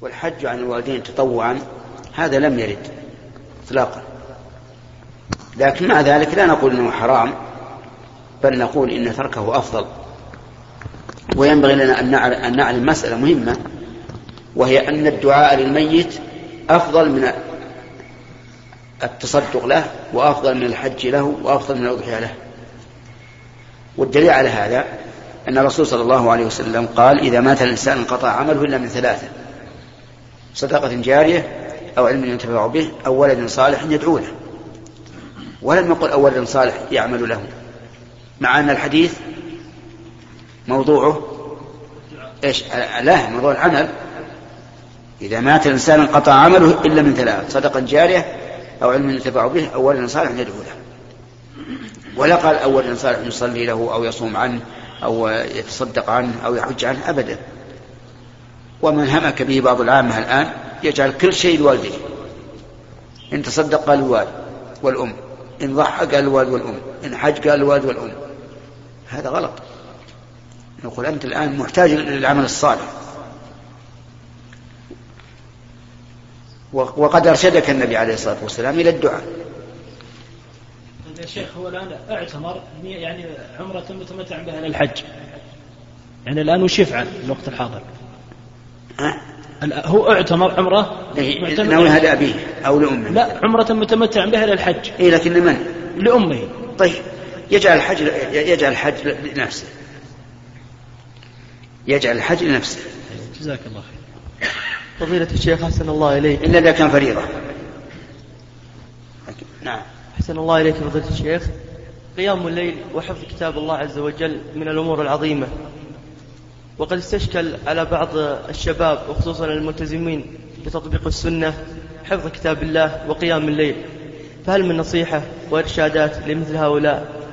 والحج عن الوالدين تطوعا هذا لم يرد اطلاقا. لكن مع ذلك لا نقول إنه حرام بل نقول إن تركه أفضل. وينبغي لنا أن نعلم مسألة مهمة وهي أن الدعاء للميت أفضل من التصدق له وأفضل من الحج له وأفضل من الأضحية له. والدليل على هذا أن الرسول صلى الله عليه وسلم قال إذا مات الإنسان انقطع عمله إلا من ثلاثة. صدقة جارية أو علم ينتفع به أو ولد صالح يدعو له. ولم يقل أو ولد صالح يعمل له. مع أن الحديث موضوعه إيش؟ لا موضوع العمل. إذا مات الإنسان انقطع عمله إلا من ثلاث صدقة جارية أو علم ينتفع به أو ولد صالح يدعو له. ولا قال أو ولد صالح يصلي له أو يصوم عنه أو يتصدق عنه أو يحج عنه أبدا. ومن همك به بعض العامة الآن يجعل كل شيء لوالده. إن تصدق قال الوالد والأم إن ضحى قال الوالد والأم إن حج قال الوالد والأم. هذا غلط. نقول أنت الآن محتاج للعمل الصالح. وقد أرشدك النبي عليه الصلاة والسلام إلى الدعاء. يا شيخ هو الآن اعتمر يعني عمرة متمتع بها للحج. يعني الآن وش يفعل الوقت الحاضر؟ هو اعتمر عمره ناوي هذا أبيه أو لأمه؟ لا عمرة متمتع بها للحج. إيه لكن لمن؟ لأمه. طيب يجعل الحج يجعل الحج لنفسه. يجعل الحج لنفسه. جزاك الله خير. فضيلة الشيخ أحسن الله إليك. إلا إذا كان فريضة. نعم. أحسن الله إليك فضيلة الشيخ. قيام الليل وحفظ كتاب الله عز وجل من الأمور العظيمة. وقد استشكل على بعض الشباب وخصوصا الملتزمين بتطبيق السنة حفظ كتاب الله وقيام الليل. فهل من نصيحة وإرشادات لمثل هؤلاء؟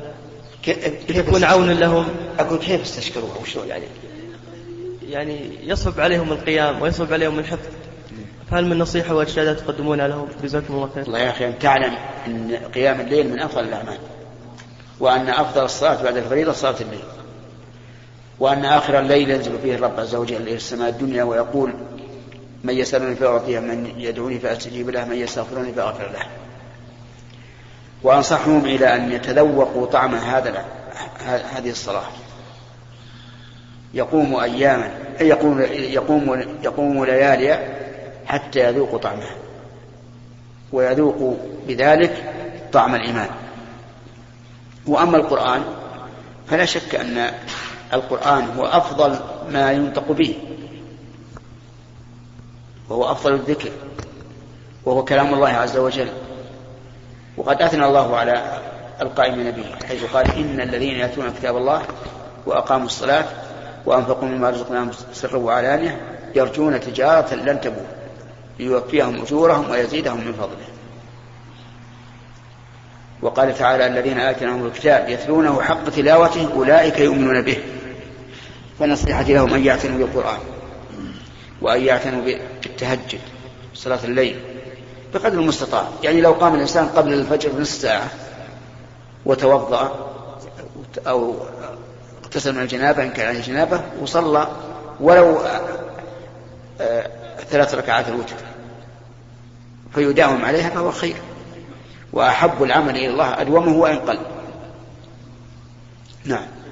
يكون عونا لهم؟ أقول كيف استشكلوها وش يعني؟ يعني يصعب عليهم القيام ويصعب عليهم الحفظ. فهل من نصيحة وإرشادات تقدمونها لهم؟ جزاكم الله خير. الله يا أخي أن تعلم أن قيام الليل من أفضل الأعمال وأن أفضل الصلاة بعد الفريضة صلاة الليل. وأن آخر الليل ينزل فيه الرب عز وجل إلى السماء الدنيا ويقول من يسألني فأعطيه من يدعوني فأستجيب له من يستغفرني فأغفر له. وأنصحهم إلى أن يتذوقوا طعم هذا هذه الصلاة. يقوم أياما يقوم يقوم يقوم ليالي حتى يذوقوا طعمها. ويذوقوا بذلك طعم الإيمان. وأما القرآن فلا شك أن القرآن هو أفضل ما ينطق به. وهو أفضل الذكر. وهو كلام الله عز وجل. وقد أثنى الله على القائمين به حيث قال إن الذين يأتون كتاب الله وأقاموا الصلاة وأنفقوا مما رزقناهم سرا وعلانية يرجون تجارة لن تبور ليوفيهم أجورهم ويزيدهم من فضله. وقال تعالى الذين آتيناهم الكتاب يتلونه حق تلاوته أولئك يؤمنون به. فنصيحتي لهم أن يعتنوا بالقرآن وأن يعتنوا بالتهجد صلاة الليل بقدر المستطاع. يعني لو قام الإنسان قبل الفجر بنصف ساعة وتوضأ أو اغتسل من الجنابة إن كان عليه جنابة وصلى ولو آه، ثلاث ركعات الوتر فيداوم عليها فهو خير. وأحب العمل إلى الله أدومه وإن قل نعم.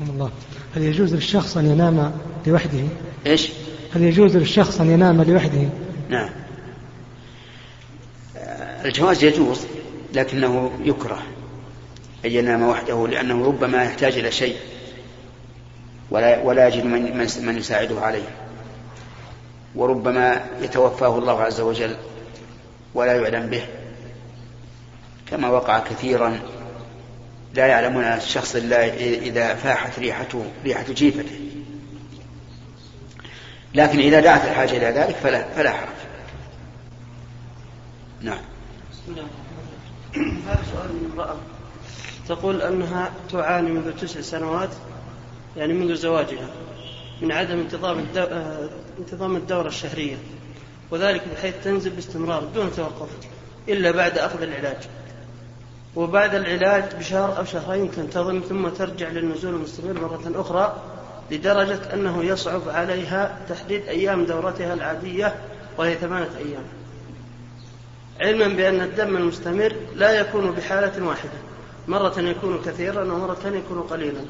رحمكم الله. هل يجوز للشخص أن ينام لوحده؟ إيش؟ هل يجوز للشخص أن ينام لوحده؟ نعم. الجواز يجوز لكنه يكره أن ينام وحده لأنه ربما يحتاج إلى شيء ولا ولا يجد من من يساعده عليه. وربما يتوفاه الله عز وجل ولا يعلم به كما وقع كثيرا لا يعلمون الشخص إلا إذا فاحت ريحته ريحة جيفته. لكن إذا دعت الحاجة إلى ذلك فلا فلا حرج. نعم. هذا سؤال من امرأة تقول أنها تعاني منذ تسع سنوات يعني منذ زواجها من عدم انتظام انتظام الدورة الشهرية وذلك بحيث تنزل باستمرار دون توقف إلا بعد أخذ العلاج. وبعد العلاج بشهر أو شهرين تنتظم ثم ترجع للنزول المستمر مرة أخرى لدرجة أنه يصعب عليها تحديد أيام دورتها العادية وهي ثمانية أيام. علما بأن الدم المستمر لا يكون بحالة واحدة. مرة يكون كثيرا ومرة يكون قليلا.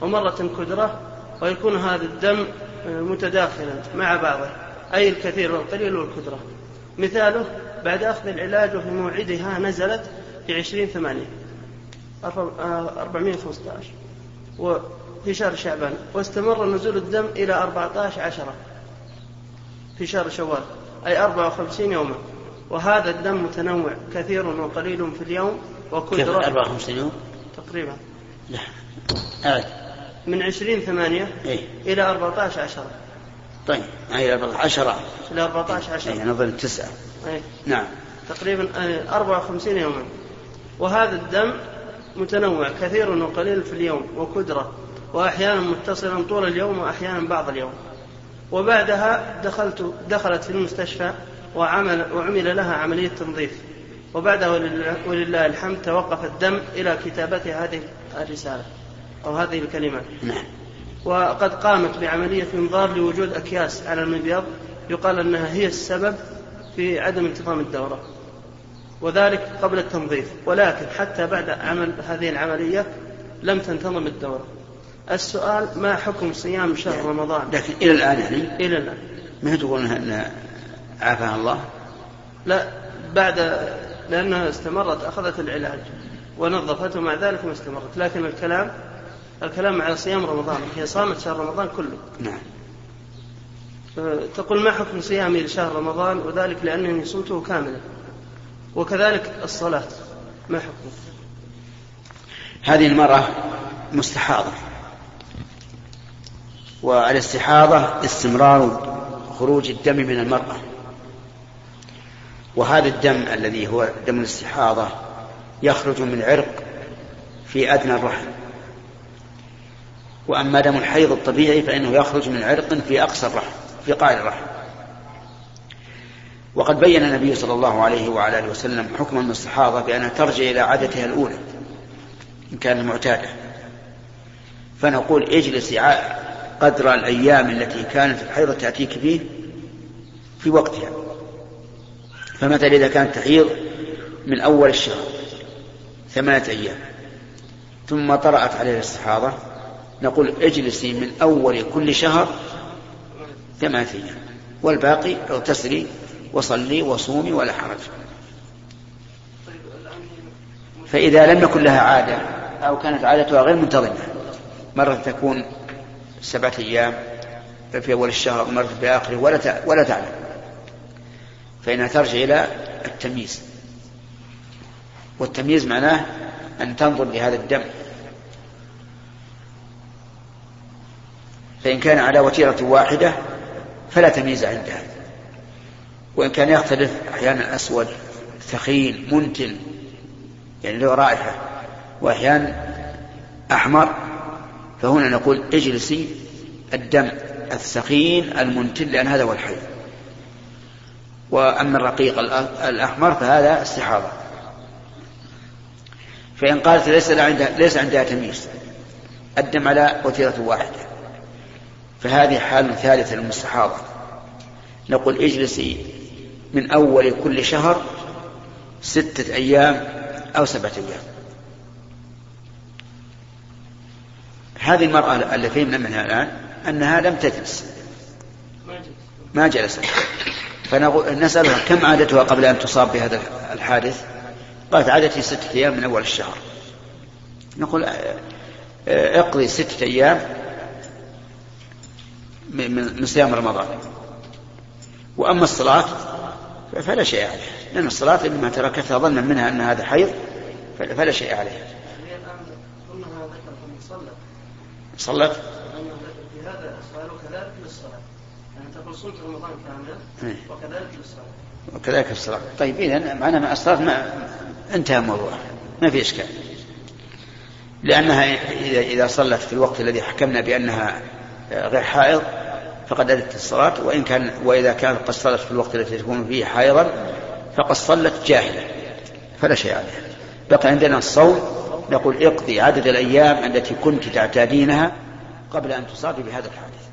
ومرة كدرة ويكون هذا الدم متداخلا مع بعضه. أي الكثير والقليل والكدرة مثاله بعد أخذ العلاج وفي موعدها نزلت في عشرين ثمانية. أربعمائة وخمسة عشر. وفي شهر شعبان. واستمر نزول الدم إلى أربعة عشر عشرة. في شهر شوال. أي أربعة وخمسين يوما. وهذا الدم متنوع كثير وقليل في اليوم وكدرة 54 يوم؟ تقريبا. لا أعد. من عشرين ثمانية إيه. إلى أربعة عشر عشرة. طيب. هي 14 إلى أربعة عشر أي عشرة نظن تسعة. أي. نعم. تقريبا آه، 54 يوما. وهذا الدم متنوع كثير وقليل في اليوم وكدرة وأحيانا متصلا طول اليوم وأحيانا بعض اليوم. وبعدها دخلت دخلت في المستشفى وعمل وعمل لها عملية تنظيف. وبعدها ولله, الحمد توقف الدم إلى كتابة هذه الرسالة أو هذه الكلمات. نعم. وقد قامت بعملية إنظار لوجود أكياس على المبيض يقال أنها هي السبب في عدم انتظام الدورة. وذلك قبل التنظيف. ولكن حتى بعد عمل هذه العملية لم تنتظم الدورة. السؤال ما حكم صيام شهر رمضان؟ لكن إلى الآن يعني؟ إلى الآن. ما تقول أن عافاها الله؟ لا بعد لأنها استمرت أخذت العلاج ونظفته مع ذلك ما استمرت. لكن الكلام الكلام على صيام رمضان هي صامت شهر رمضان كله. نعم. تقول ما حكم صيامي لشهر رمضان؟ وذلك لأنني صمته كاملا وكذلك الصلاة. ما حكمه هذه المرأة مستحاضة. والاستحاضة استمرار خروج الدم من المرأة. وهذا الدم الذي هو دم الاستحاضة يخرج من عرق في أدنى الرحم. وأما دم الحيض الطبيعي فإنه يخرج من عرق في أقصى الرحم في قاع الرحم. وقد بين النبي صلى الله عليه وعلى آله وسلم حكم المستحاضة بأنها ترجع إلى عادتها الأولى إن كانت معتادة فنقول اجلسي قدر الأيام التي كانت الحيضة تأتيك فيه في وقتها. فمثلا إذا كانت تحيض من أول الشهر ثمانية أيام ثم طرأت عليها الاستحاضة نقول اجلسي من أول كل شهر ثمانية أيام والباقي اغتسلي وصلي وصومي ولا حرج. فإذا لم يكن لها عادة أو كانت عادتها غير منتظمة مرة تكون سبعة أيام في أول الشهر ومرة في آخره ولا ولا تعلم. فإنها ترجع إلى التمييز. والتمييز معناه أن تنظر لهذا الدم. فإن كان على وتيرة واحدة فلا تمييز عندها. وإن كان يختلف أحيانا أسود ثخين منتن يعني له رائحة وأحيانا أحمر فهنا نقول اجلسي الدم الثخين المنتن لأن هذا هو الحيض وأما الرقيق الأحمر فهذا استحاضة. فإن قالت ليس عندها ليس عندها تمييز الدم على وتيرة واحدة. فهذه حال ثالثة للمستحاضة. نقول اجلسي من أول كل شهر ستة أيام أو سبعة أيام. هذه المرأة التي فهمنا منها الآن أنها لم تجلس. ما جلست. فنسألها كم عادتها قبل أن تصاب بهذا الحادث؟ قالت عادتي ستة أيام من أول الشهر. نقول اقضي ستة أيام من صيام رمضان. وأما الصلاة فلا شيء عليها لأن الصلاة إنما تركتها ظنا منها أن هذا حيض فلا شيء عليها صلت؟ في هذا السؤال وكذلك للصلاة يعني تقول صمت رمضان كاملا وكذلك للصلاة وكذلك الصلاة. طيب إذا معنى مع الصلاة ما انتهى الموضوع. ما في إشكال. لأنها إذا إذا صلت في الوقت الذي حكمنا بأنها غير حائض فقد أدت الصلاة وإن كان وإذا كانت قد صلت في الوقت الذي تكون فيه حائضا فقد صلت جاهلة فلا شيء عليها بقي عندنا الصوم نقول اقضي عدد الأيام التي كنت تعتادينها قبل أن تصابي بهذا الحادث.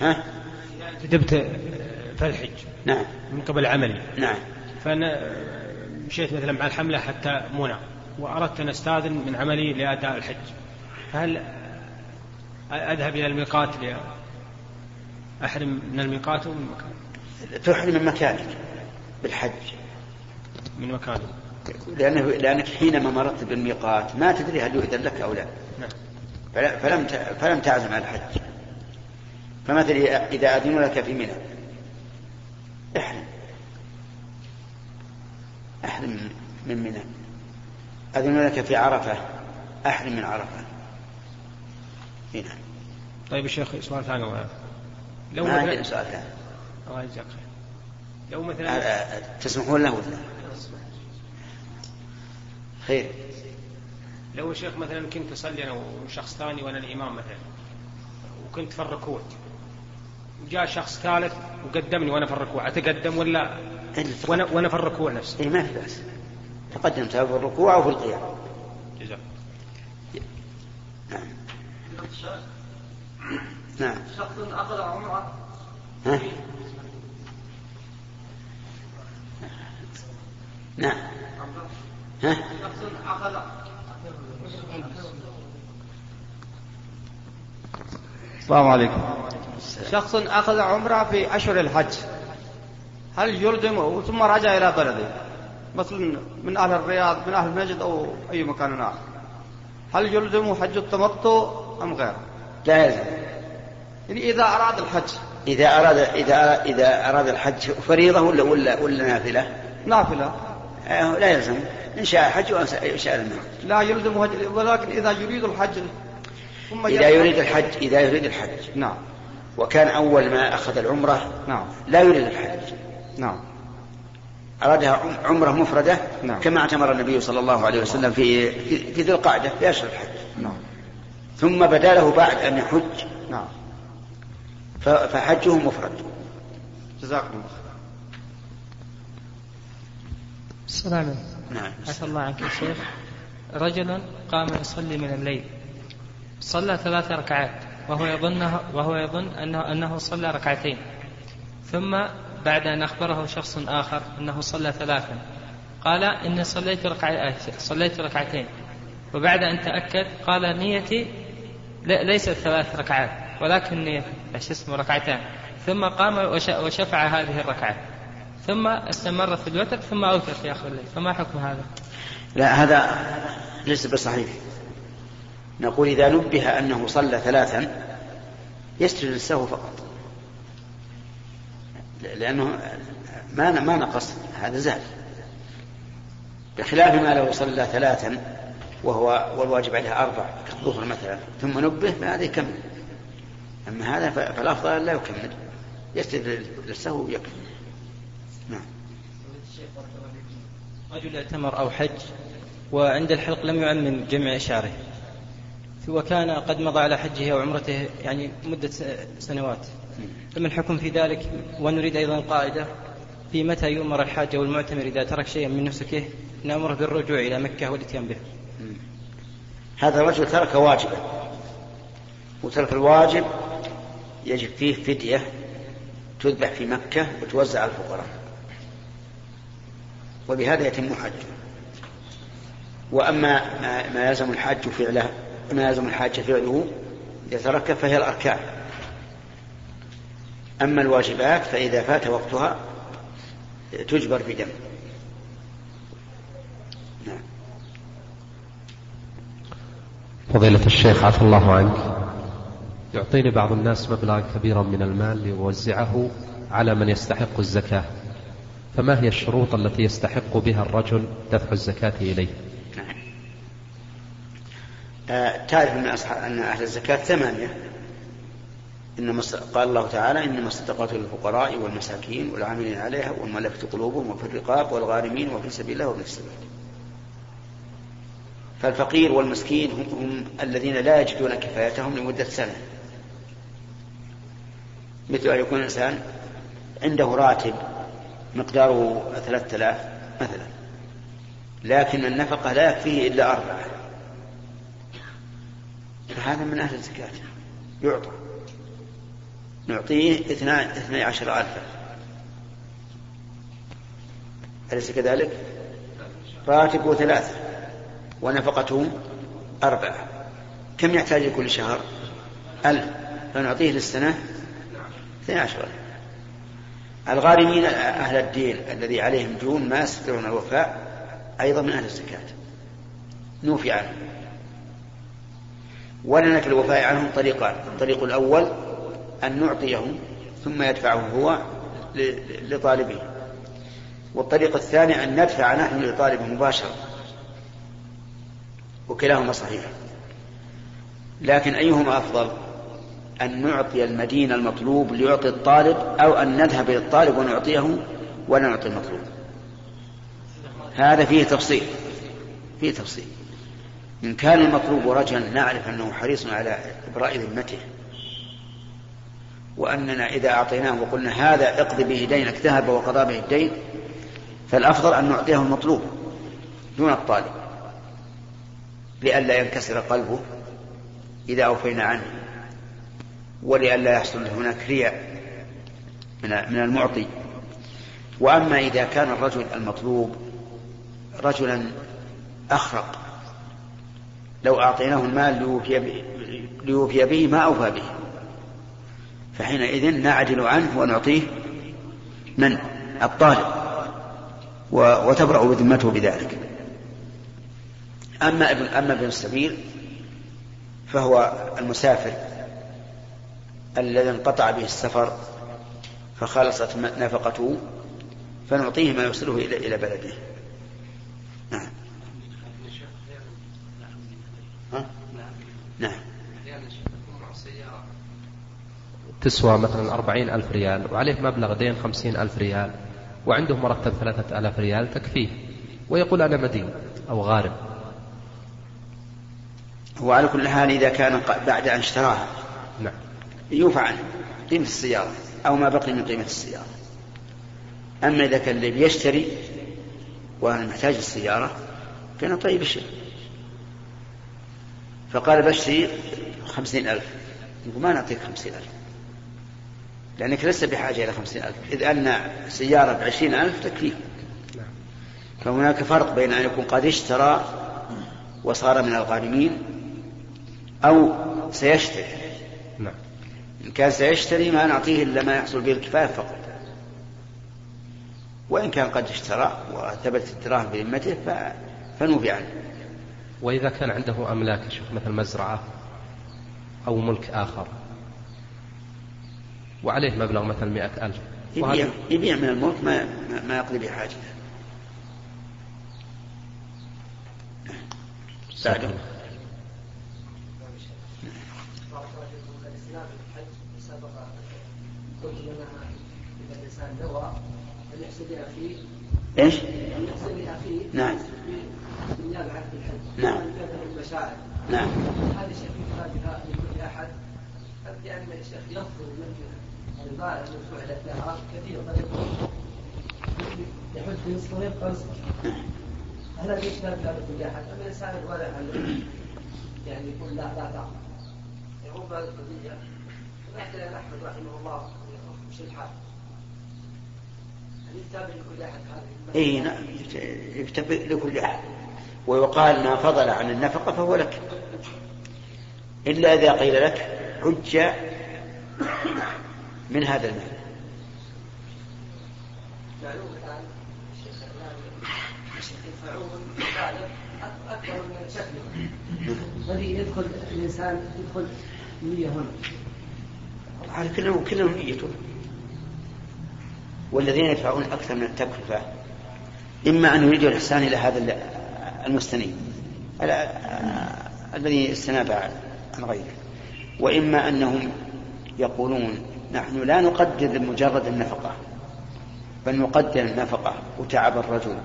ها؟ كتبت في الحج نعم. من قبل عملي. نعم. فأنا مشيت مثلا مع الحملة حتى منى وأردت أن أستاذن من عملي لأداء الحج. هل أذهب إلى الميقات أحرم من الميقات أو من مكان؟ تحرم من مكانك بالحج. من مكانه لأنه لأنك حينما مررت بالميقات ما تدري هل يؤذن لك أو لا. نعم. فلم فلم تعزم على الحج. فمثلا إذا أذنوا لك في منى. احرم. احرم من منى. أذنوا لك في عرفة أحرم من عرفة. هنا. طيب الشيخ سؤال ثاني لو ما عندنا مثلا سؤال ثاني. الله يجزاك خير. لو مثلا تسمحون له ولا؟ خير. لو الشيخ مثلا كنت أصلي أنا وشخص ثاني وأنا الإمام مثلا وكنت في الركوع وجاء شخص ثالث وقدمني وأنا في الركوع أتقدم ولا؟ وأنا وأنا في الركوع نفسه. إيه ما في بأس. تقدم سواء في الركوع أو في القيام. جزاك نعم نعم. شخص أخذ عمرة ها؟ نعم. ها؟ شخص أخذ السلام عليكم. شخص أخذ عمرة في أشهر الحج. هل يلزمه ثم رجع إلى بلده؟ مثلا من أهل الرياض من أهل نجد أو أي مكان آخر. هل يلزمه حج التمتع أم غيره؟ لا يلزم. يعني إذا أراد الحج. إذا أراد إذا إذا أراد الحج فريضة ولا ولا ولا نافلة؟ نافلة. آه، لا يلزم. إن شاء حج وإن شاء لم لا يلزم حج ولكن إذا يريد الحج ثم إذا يريد الحج إذا يريد الحج. نعم. وكان أول ما أخذ العمرة نعم. لا يريد الحج. نعم. أرادها عم- عمرة مفردة نعم. كما اعتمر النبي صلى الله عليه وسلم في في ذي القعدة في أشهر الحج. نعم. ثم بدا له بعد أن يحج. نعم. فحجه مفرد. جزاكم الله السلام عليكم. نعم. عفى الله عنك يا شيخ. رجل قام يصلي من الليل. صلى ثلاث ركعات وهو يظنه وهو يظن انه أنه صلى ركعتين. ثم بعد أن أخبره شخص آخر أنه صلى ثلاثا. قال اني صليت ركع صليت ركعتين. وبعد أن تأكد قال نيتي ليست ثلاث ركعات ولكن نيتي إيش اسمه؟ ركعتان. ثم قام وش- وشفع هذه الركعات ثم استمر في الوتر ثم أوتر في آخر الليل. فما حكم هذا؟ لا هذا ليس بصحيح. نقول إذا نبه أنه صلى ثلاثا يسجد للسهو فقط. لأنه ما ما نقص هذا زاد. بخلاف ما لو صلى ثلاثا وهو والواجب عليه أربع كالظهر مثلا ثم نبه فهذا يكمل أما هذا فالأفضل لا يكمل. يسجد للسهو ويكفي نعم. رجل اعتمر أو حج وعند الحلق لم يعمم جميع شعره وكان قد مضى على حجه أو عمرته يعني مدة سنوات. فما الحكم في ذلك؟ ونريد أيضا قاعدة في متى يؤمر الحاج أو المعتمر إذا ترك شيئا من نسكه نأمره بالرجوع إلى مكة والإتيان به. هذا الرجل ترك واجبا وترك الواجب يجب فيه فدية تذبح في مكة وتوزع على الفقراء. وبهذا يتم حجه وأما ما, يلزم الحاج فعله ما يلزم الحاج فعله إذا ترك فهي الأركان. أما الواجبات فإذا فات وقتها تجبر بدم نعم. فضيلة الشيخ عفى الله عنك. يعطيني بعض الناس مبلغا كبيرا من المال ليوزعه على من يستحق الزكاة. فما هي الشروط التي يستحق بها الرجل دفع الزكاة إليه؟ نعم. آه، تعرف أن أصحاب أن أهل الزكاة ثمانية. إنما قال الله تعالى إنما الصدقات للفقراء والمساكين والعاملين عليها والمؤلفة قلوبهم وفي الرقاب والغارمين وفي سبيل الله وابن السبيل. فالفقير والمسكين هم, هم الذين لا يجدون كفايتهم لمدة سنة. مثل أن يكون الإنسان عنده راتب مقداره ثلاثة آلاف مثلا. لكن النفقة لا يكفيه إلا أربعة. فهذا من أهل الزكاة. يعطى. نعطيه اثني عشر ألفا. أليس كذلك؟ راتبه ثلاثة ونفقته أربعة. كم يحتاج لكل شهر؟ ألف. فنعطيه للسنة اثني عشر الغارمين أهل الدين الذي عليهم ديون ما يستطيعون الوفاء أيضا من أهل الزكاة. نوفي عنهم. ولنا في الوفاء عنهم طريقان. الطريق الأول أن نعطيه ثم يدفعه هو لطالبه. والطريق الثاني أن ندفع نحن لطالبه مباشرة وكلاهما صحيح. لكن أيهما أفضل؟ أن نعطي المدين المطلوب ليعطي الطالب أو أن نذهب إلى الطالب ونعطيه ولا نعطي المطلوب. هذا فيه تفصيل. فيه تفصيل. إن كان المطلوب رجلا نعرف أنه حريص على إبراء ذمته. وأننا إذا أعطيناه وقلنا هذا اقضي به دينك ذهب وقضى به الدين فالأفضل أن نعطيه المطلوب دون الطالب لئلا ينكسر قلبه إذا أوفينا عنه ولئلا يحصل هناك رياء من المعطي. وأما إذا كان الرجل المطلوب رجلا أخرق لو أعطيناه المال ليوفي به ما أوفى به. فحينئذ نعدل عنه ونعطيه من؟ الطالب. وتبرأ بذمته بذلك. أما ابن أما ابن السبيل فهو المسافر الذي انقطع به السفر فخلصت نفقته فنعطيه ما يوصله إلى إلى بلده. نعم. ها؟ نعم. تسوى مثلا أربعين ألف ريال وعليه مبلغ دين خمسين ألف ريال وعنده مرتب ثلاثة ألاف ريال تكفيه. ويقول أنا مدين أو غارب. وعلى كل حال إذا كان بعد أن اشتراها نعم. يوفى عنه قيمة السيارة أو ما بقي من قيمة السيارة. أما إذا كان اللي بيشتري وأنا محتاج السيارة كان طيب الشيء. فقال بشتري خمسين ألف. يقول ما نعطيك خمسين ألف. لأنك لست بحاجة إلى خمسين ألف. إذ أن سيارة بعشرين ألف تكفيك. فهناك فرق بين أن يكون قد اشترى وصار من الغانمين أو سيشتري. نعم. إن كان سيشتري ما نعطيه إلا ما يحصل به الكفاية فقط. وإن كان قد اشترى وثبت الدراهم بذمته فنوفي عنه. وإذا كان عنده أملاك شوف مثل مزرعة أو ملك آخر وعليه مبلغ مثلا مئة ألف. يبيع, يبيع من الملك ما, ما يقضي بحاجته بعده. إيش؟ نعم. نعم. نعم. هذه شيخ فائدة لكل أحد. لأن الشيخ يفضل من في هل لكل أحد الورع يعني يقول لا لا بهذه القضية. نحن أحمد رحمه الله. مش الحال إي نعم. يكتب لكل أحد. ويقال ما فضل عن النفقة فهو لك. إلا إذا قيل لك حج من هذا المال اكبر من شكله الذي يدخل الإنسان يدخل نيه هنا. على كلهم كلهم نيته. والذين يدفعون أكثر من التكلفة إما أن يريدوا الإحسان إلى هذا المستنيب الذي استناب عن غيره وإما أنهم يقولون نحن لا نقدر مجرد النفقة بل نقدر النفقة وتعب الرجل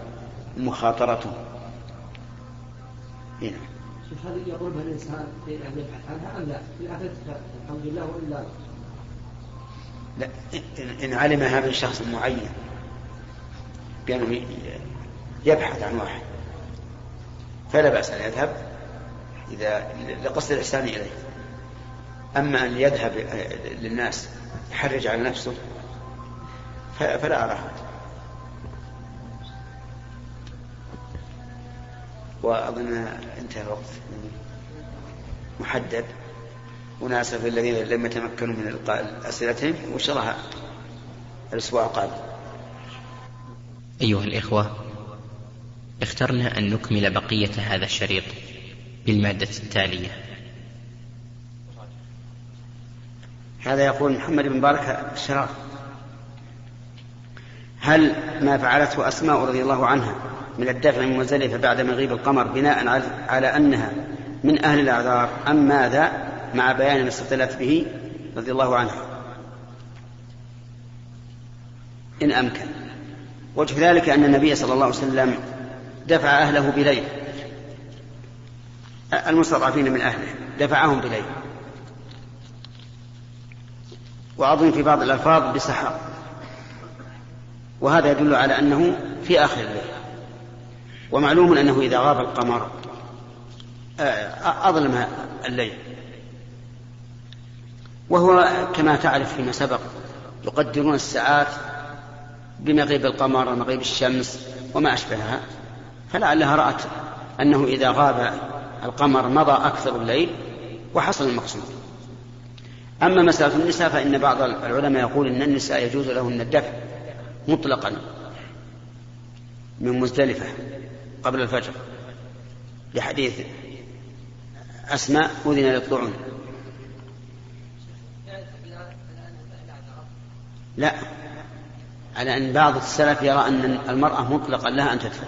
ومخاطرته هنا شوف هذه يقربها الإنسان يبحث عنها أم لا؟ الحمد لله وإلا. لا إن علم هذا الشخص المعين بأنه يبحث عن واحد فلا بأس أن يذهب إذا لقصد الإحسان إليه. أما أن يذهب للناس يحرج على نفسه فلا أرى هذا. وأظن انتهى الوقت. محدد. وناسف الذين لم يتمكنوا من إلقاء أسئلتهم وإن شاء الله الأسبوع القادم. أيها الإخوة اخترنا أن نكمل بقية هذا الشريط بالمادة التالية. هذا يقول محمد بن بارك الشرار هل ما فعلته أسماء رضي الله عنها من الدفع من مزدلفة بعد مغيب القمر بناء على أنها من أهل الأعذار أم ماذا مع بيان ما استدلت به رضي الله عنها؟ إن أمكن. وجه ذلك أن النبي صلى الله عليه وسلم دفع أهله بليل. المستضعفين من أهله دفعهم بليل. وأظن في بعض الألفاظ بسحر. وهذا يدل على أنه في آخر الليل. ومعلوم أنه إذا غاب القمر أظلم الليل. وهو كما تعرف فيما سبق يقدرون الساعات بمغيب القمر ومغيب الشمس وما أشبهها. فلعلها رأت أنه إذا غاب القمر مضى أكثر الليل وحصل المقصود. أما مسألة النساء فإن بعض العلماء يقول أن النساء يجوز لهن الدفع مطلقا من مزدلفة قبل الفجر لحديث أسماء أذن للطعون. لا على أن بعض السلف يرى أن المرأة مطلقا لها أن تدفع.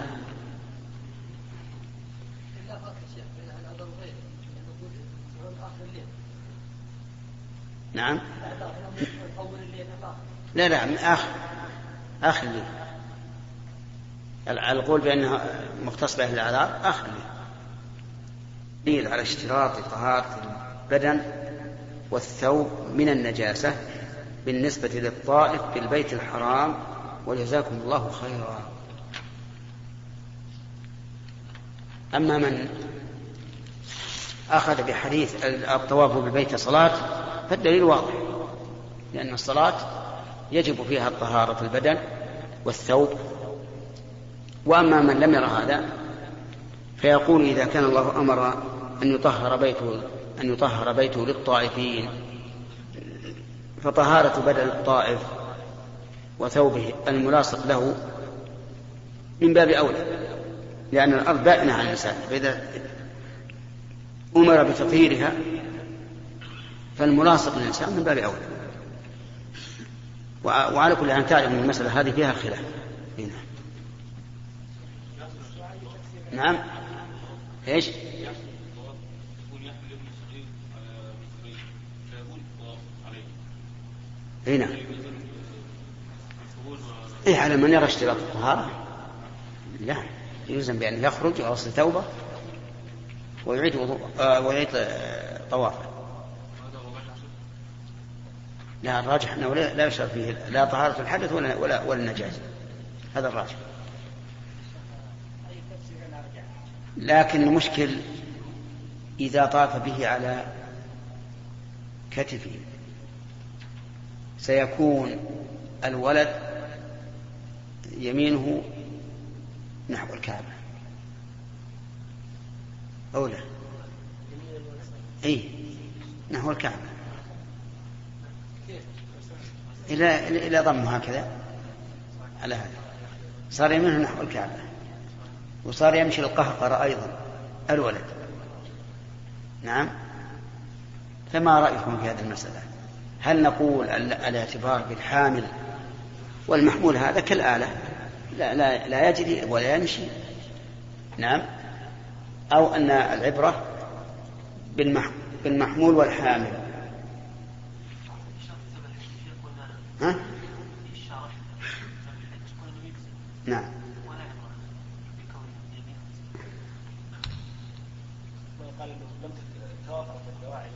نعم. لا لا آخر آخر على القول بأنها مختص بأهل الأعذار آخر الليل دليل على اشتراط طهارة البدن والثوب من النجاسة بالنسبة للطائف بالبيت الحرام وجزاكم الله خيرا. أما من أخذ بحديث الطواف بالبيت صلاة فالدليل واضح لأن الصلاة يجب فيها طهارة البدن والثوب وأما من لم ير هذا فيقول إذا كان الله أمر أن يطهر بيته أن يطهر بيته للطائفين فطهارة بدن الطائف وثوبه الملاصق له من باب أولى لأن الأرض بائنة عن الإنسان فإذا أمر بتطهيرها فالملاصق للإنسان من باب أولى وعلى كل حال تعلم أن المسألة هذه فيها خلاف. هنا. نعم. إيش؟ اي نعم. إيه على من يرى اشتراط الطهارة. لا يلزم بأن يخرج ويغسل ثوبه ويعيد وضوء آه ويعيد آه طوافه. لا الراجح أنه لا يشرع فيه لا طهارة الحدث ولا ولا ولا النجاسة هذا الراجح. لكن المشكل إذا طاف به على كتفه سيكون الولد يمينه نحو الكعبة. أو لا؟ أي نحو الكعبة. إلى إلى ضمه هكذا على هذا. صار يمينه نحو الكعبة. وصار يمشي القهقرة أيضا الولد. نعم. فما رأيكم في هذه المسألة؟ هل نقول الاعتبار بالحامل والمحمول هذا كالآلة؟ لا, لا, لا يجري ولا يمشي. نعم. أو أن العبرة بالمحمول والحامل ها؟ نعم. قال لم الدواعي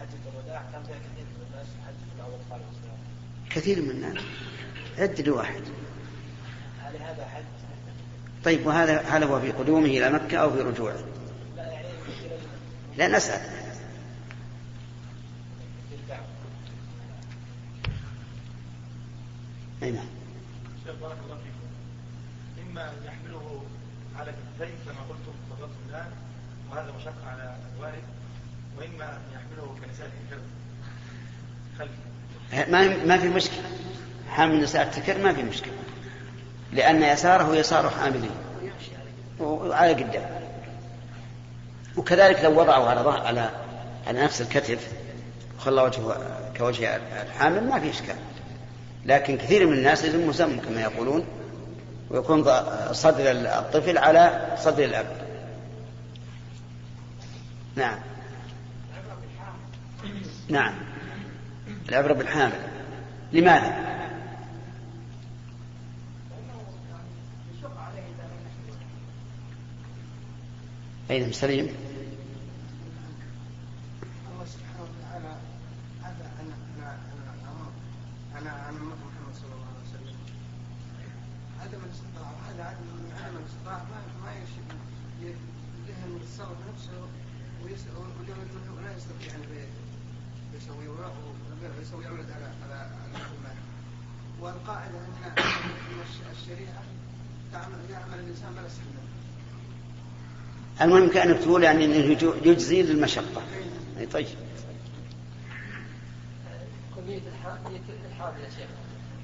حجه الوداع كان كثير من الناس. حجه كثير من الناس عد لي واحد هل هذا حد؟ طيب وهذا هل هو في قدومه إلى مكة أو في رجوعه؟ لا نسأل. أي نعم. بارك الله فيكم. إما أن يحمله على كتفيه كما قلتم فضلتم الآن وهذا مشقة على الوالد وإما أن يحمله كنساء الكلب خلفه ما ما في مشكلة. حامل نساء التكر ما في مشكلة. لأن يساره يسار حامله وعلى قدام وكذلك لو وضعه على على على نفس الكتف وخلى وجهه كوجه الحامل ما في إشكال. لكن كثير من الناس يلزم مسمى كما يقولون ويكون صدر الطفل على صدر الأب نعم نعم العبرة بالحامل لماذا؟ أين سليم؟ الله سبحانه وتعالى هذا أنا أنا أنا أنا أنا محمد صلى الله عليه وسلم عدم الاستطاعة وهذا عدم عدم الاستطاعة ما ما يشبه ذهن يتصرف نفسه ولا يستطيع أن يسوي يسوي يولد على على على المال والقاعدة أن الشريعة تعمل يعمل الإنسان بلا استثناء المهم كأنك تقول يعني أنه يجزي للمشقة. أي طيب. نية الحامل يا شيخ.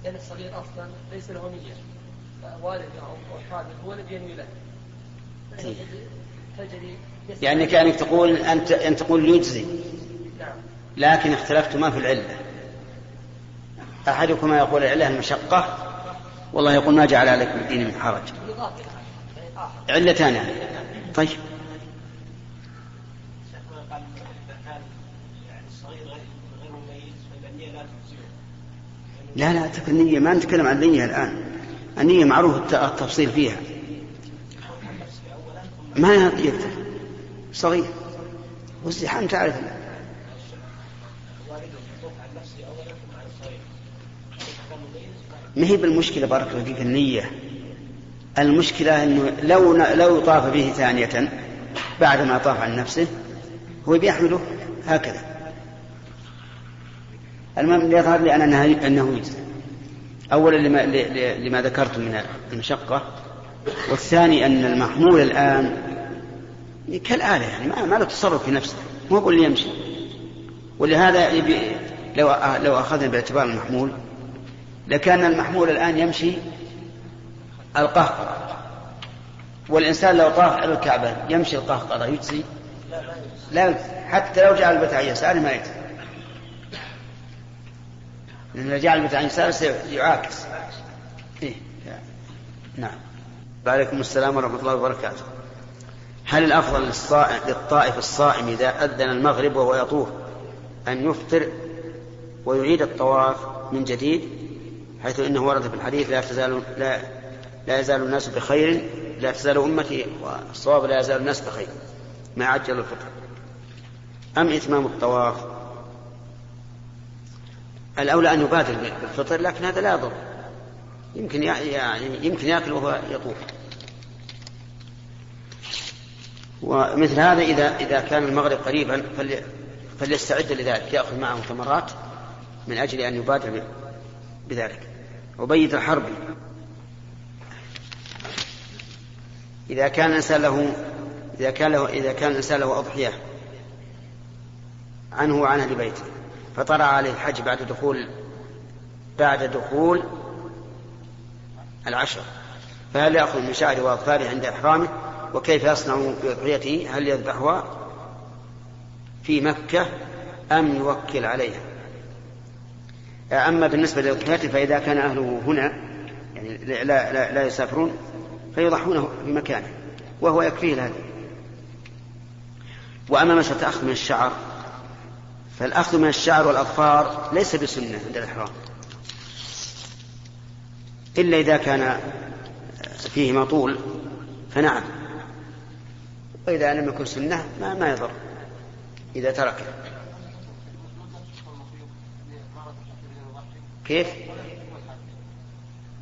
لأن الصغير أصلا ليس له نية. والده أو حامل هو الذي ينوي له. تجري يعني كأنك تقول أنت أن تقول يجزي. نعم. لكن اختلفتما في العلة. أحدكما يقول العلة المشقة والله يقول ما جعل عليكم الدين من حرج. علتان يعني. طيب. لا لا تكن النية ما نتكلم عن النية الآن. النية معروف التفصيل فيها. ما يقدر صغير. والزحام تعرف. ما هي بالمشكلة بارك الله فيك النية؟ المشكلة أنه لو لو طاف به ثانية بعد ما طاف عن نفسه هو بيحمله هكذا. المهم يظهر لي أنه, أنه يجزي. أولا لما, لما ذكرت من المشقة والثاني أن المحمول الآن كالآلة يعني ما, له تصرف في نفسه مو هو اللي يمشي. ولهذا يبي لو لو أخذنا باعتبار المحمول لكان المحمول الآن يمشي القهقرة. والإنسان لو طاف على الكعبة يمشي القهقرة يجزي؟ لا حتى لو جعل البيت عن يساره ما يجزي. لأن لو جعل البيت عن يساره سيعاكس إيه نعم. وعليكم السلام ورحمة الله وبركاته. هل الأفضل للصائم للطائف الصائم إذا أذن المغرب وهو يطوف أن يفطر ويعيد الطواف من جديد؟ حيث إنه ورد في الحديث لا تزال لا لا يزال الناس بخير لا تزال أمتي والصواب لا يزال الناس بخير ما عجل الفطر. أم إتمام الطواف الأولى أن يبادر بالفطر لكن هذا لا يضر. يمكن يعني يمكن يأكل وهو يطوف. ومثل هذا إذا إذا كان المغرب قريبا فليستعد لذلك يأخذ معه تمرات من أجل أن يبادر بذلك. وبيد الحربي إذا كان الإنسان له إذا كان له إذا كان الإنسان له أضحية عنه وعن أهل بيته فطرأ عليه الحج بعد دخول بعد دخول العشر. فهل يأخذ من شعره وأظفاره عند إحرامه؟ وكيف يصنع بأضحيته؟ هل يذبحها في مكة أم يوكل عليها؟ أما بالنسبة لأضحيته فإذا كان أهله هنا يعني لا, لا, لا يسافرون فيضحونه في مكانه وهو يكفيه هذا وأما مسألة أخذ من الشعر فالأخذ من الشعر والأظفار ليس بسنة عند الإحرام. إلا إذا كان فيه مطول فنعم. وإذا لم يكن سنة ما, ما يضر إذا تركه. كيف؟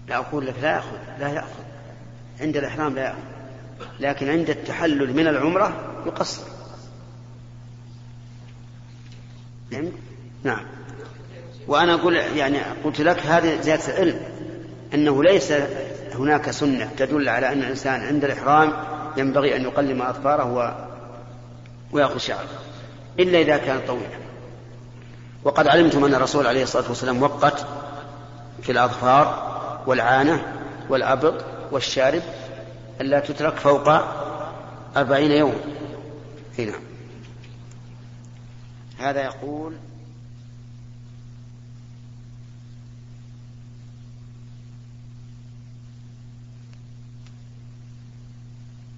لا أقول لك لا يأخذ لا يأخذ. عند الإحرام لا يأخذ. لكن عند التحلل من العمرة يقصر. فهمت؟ نعم. وأنا أقول يعني قلت لك هذه زيادة علم أنه ليس هناك سنة تدل على أن الإنسان عند الإحرام ينبغي أن يقلم أظفاره و... ويأخذ شعره إلا إذا كان طويلا وقد علمتم أن الرسول عليه الصلاة والسلام وقت في الأظفار والعانة والأبط والشارب ألا تترك فوق أربعين يوم. هنا هذا يقول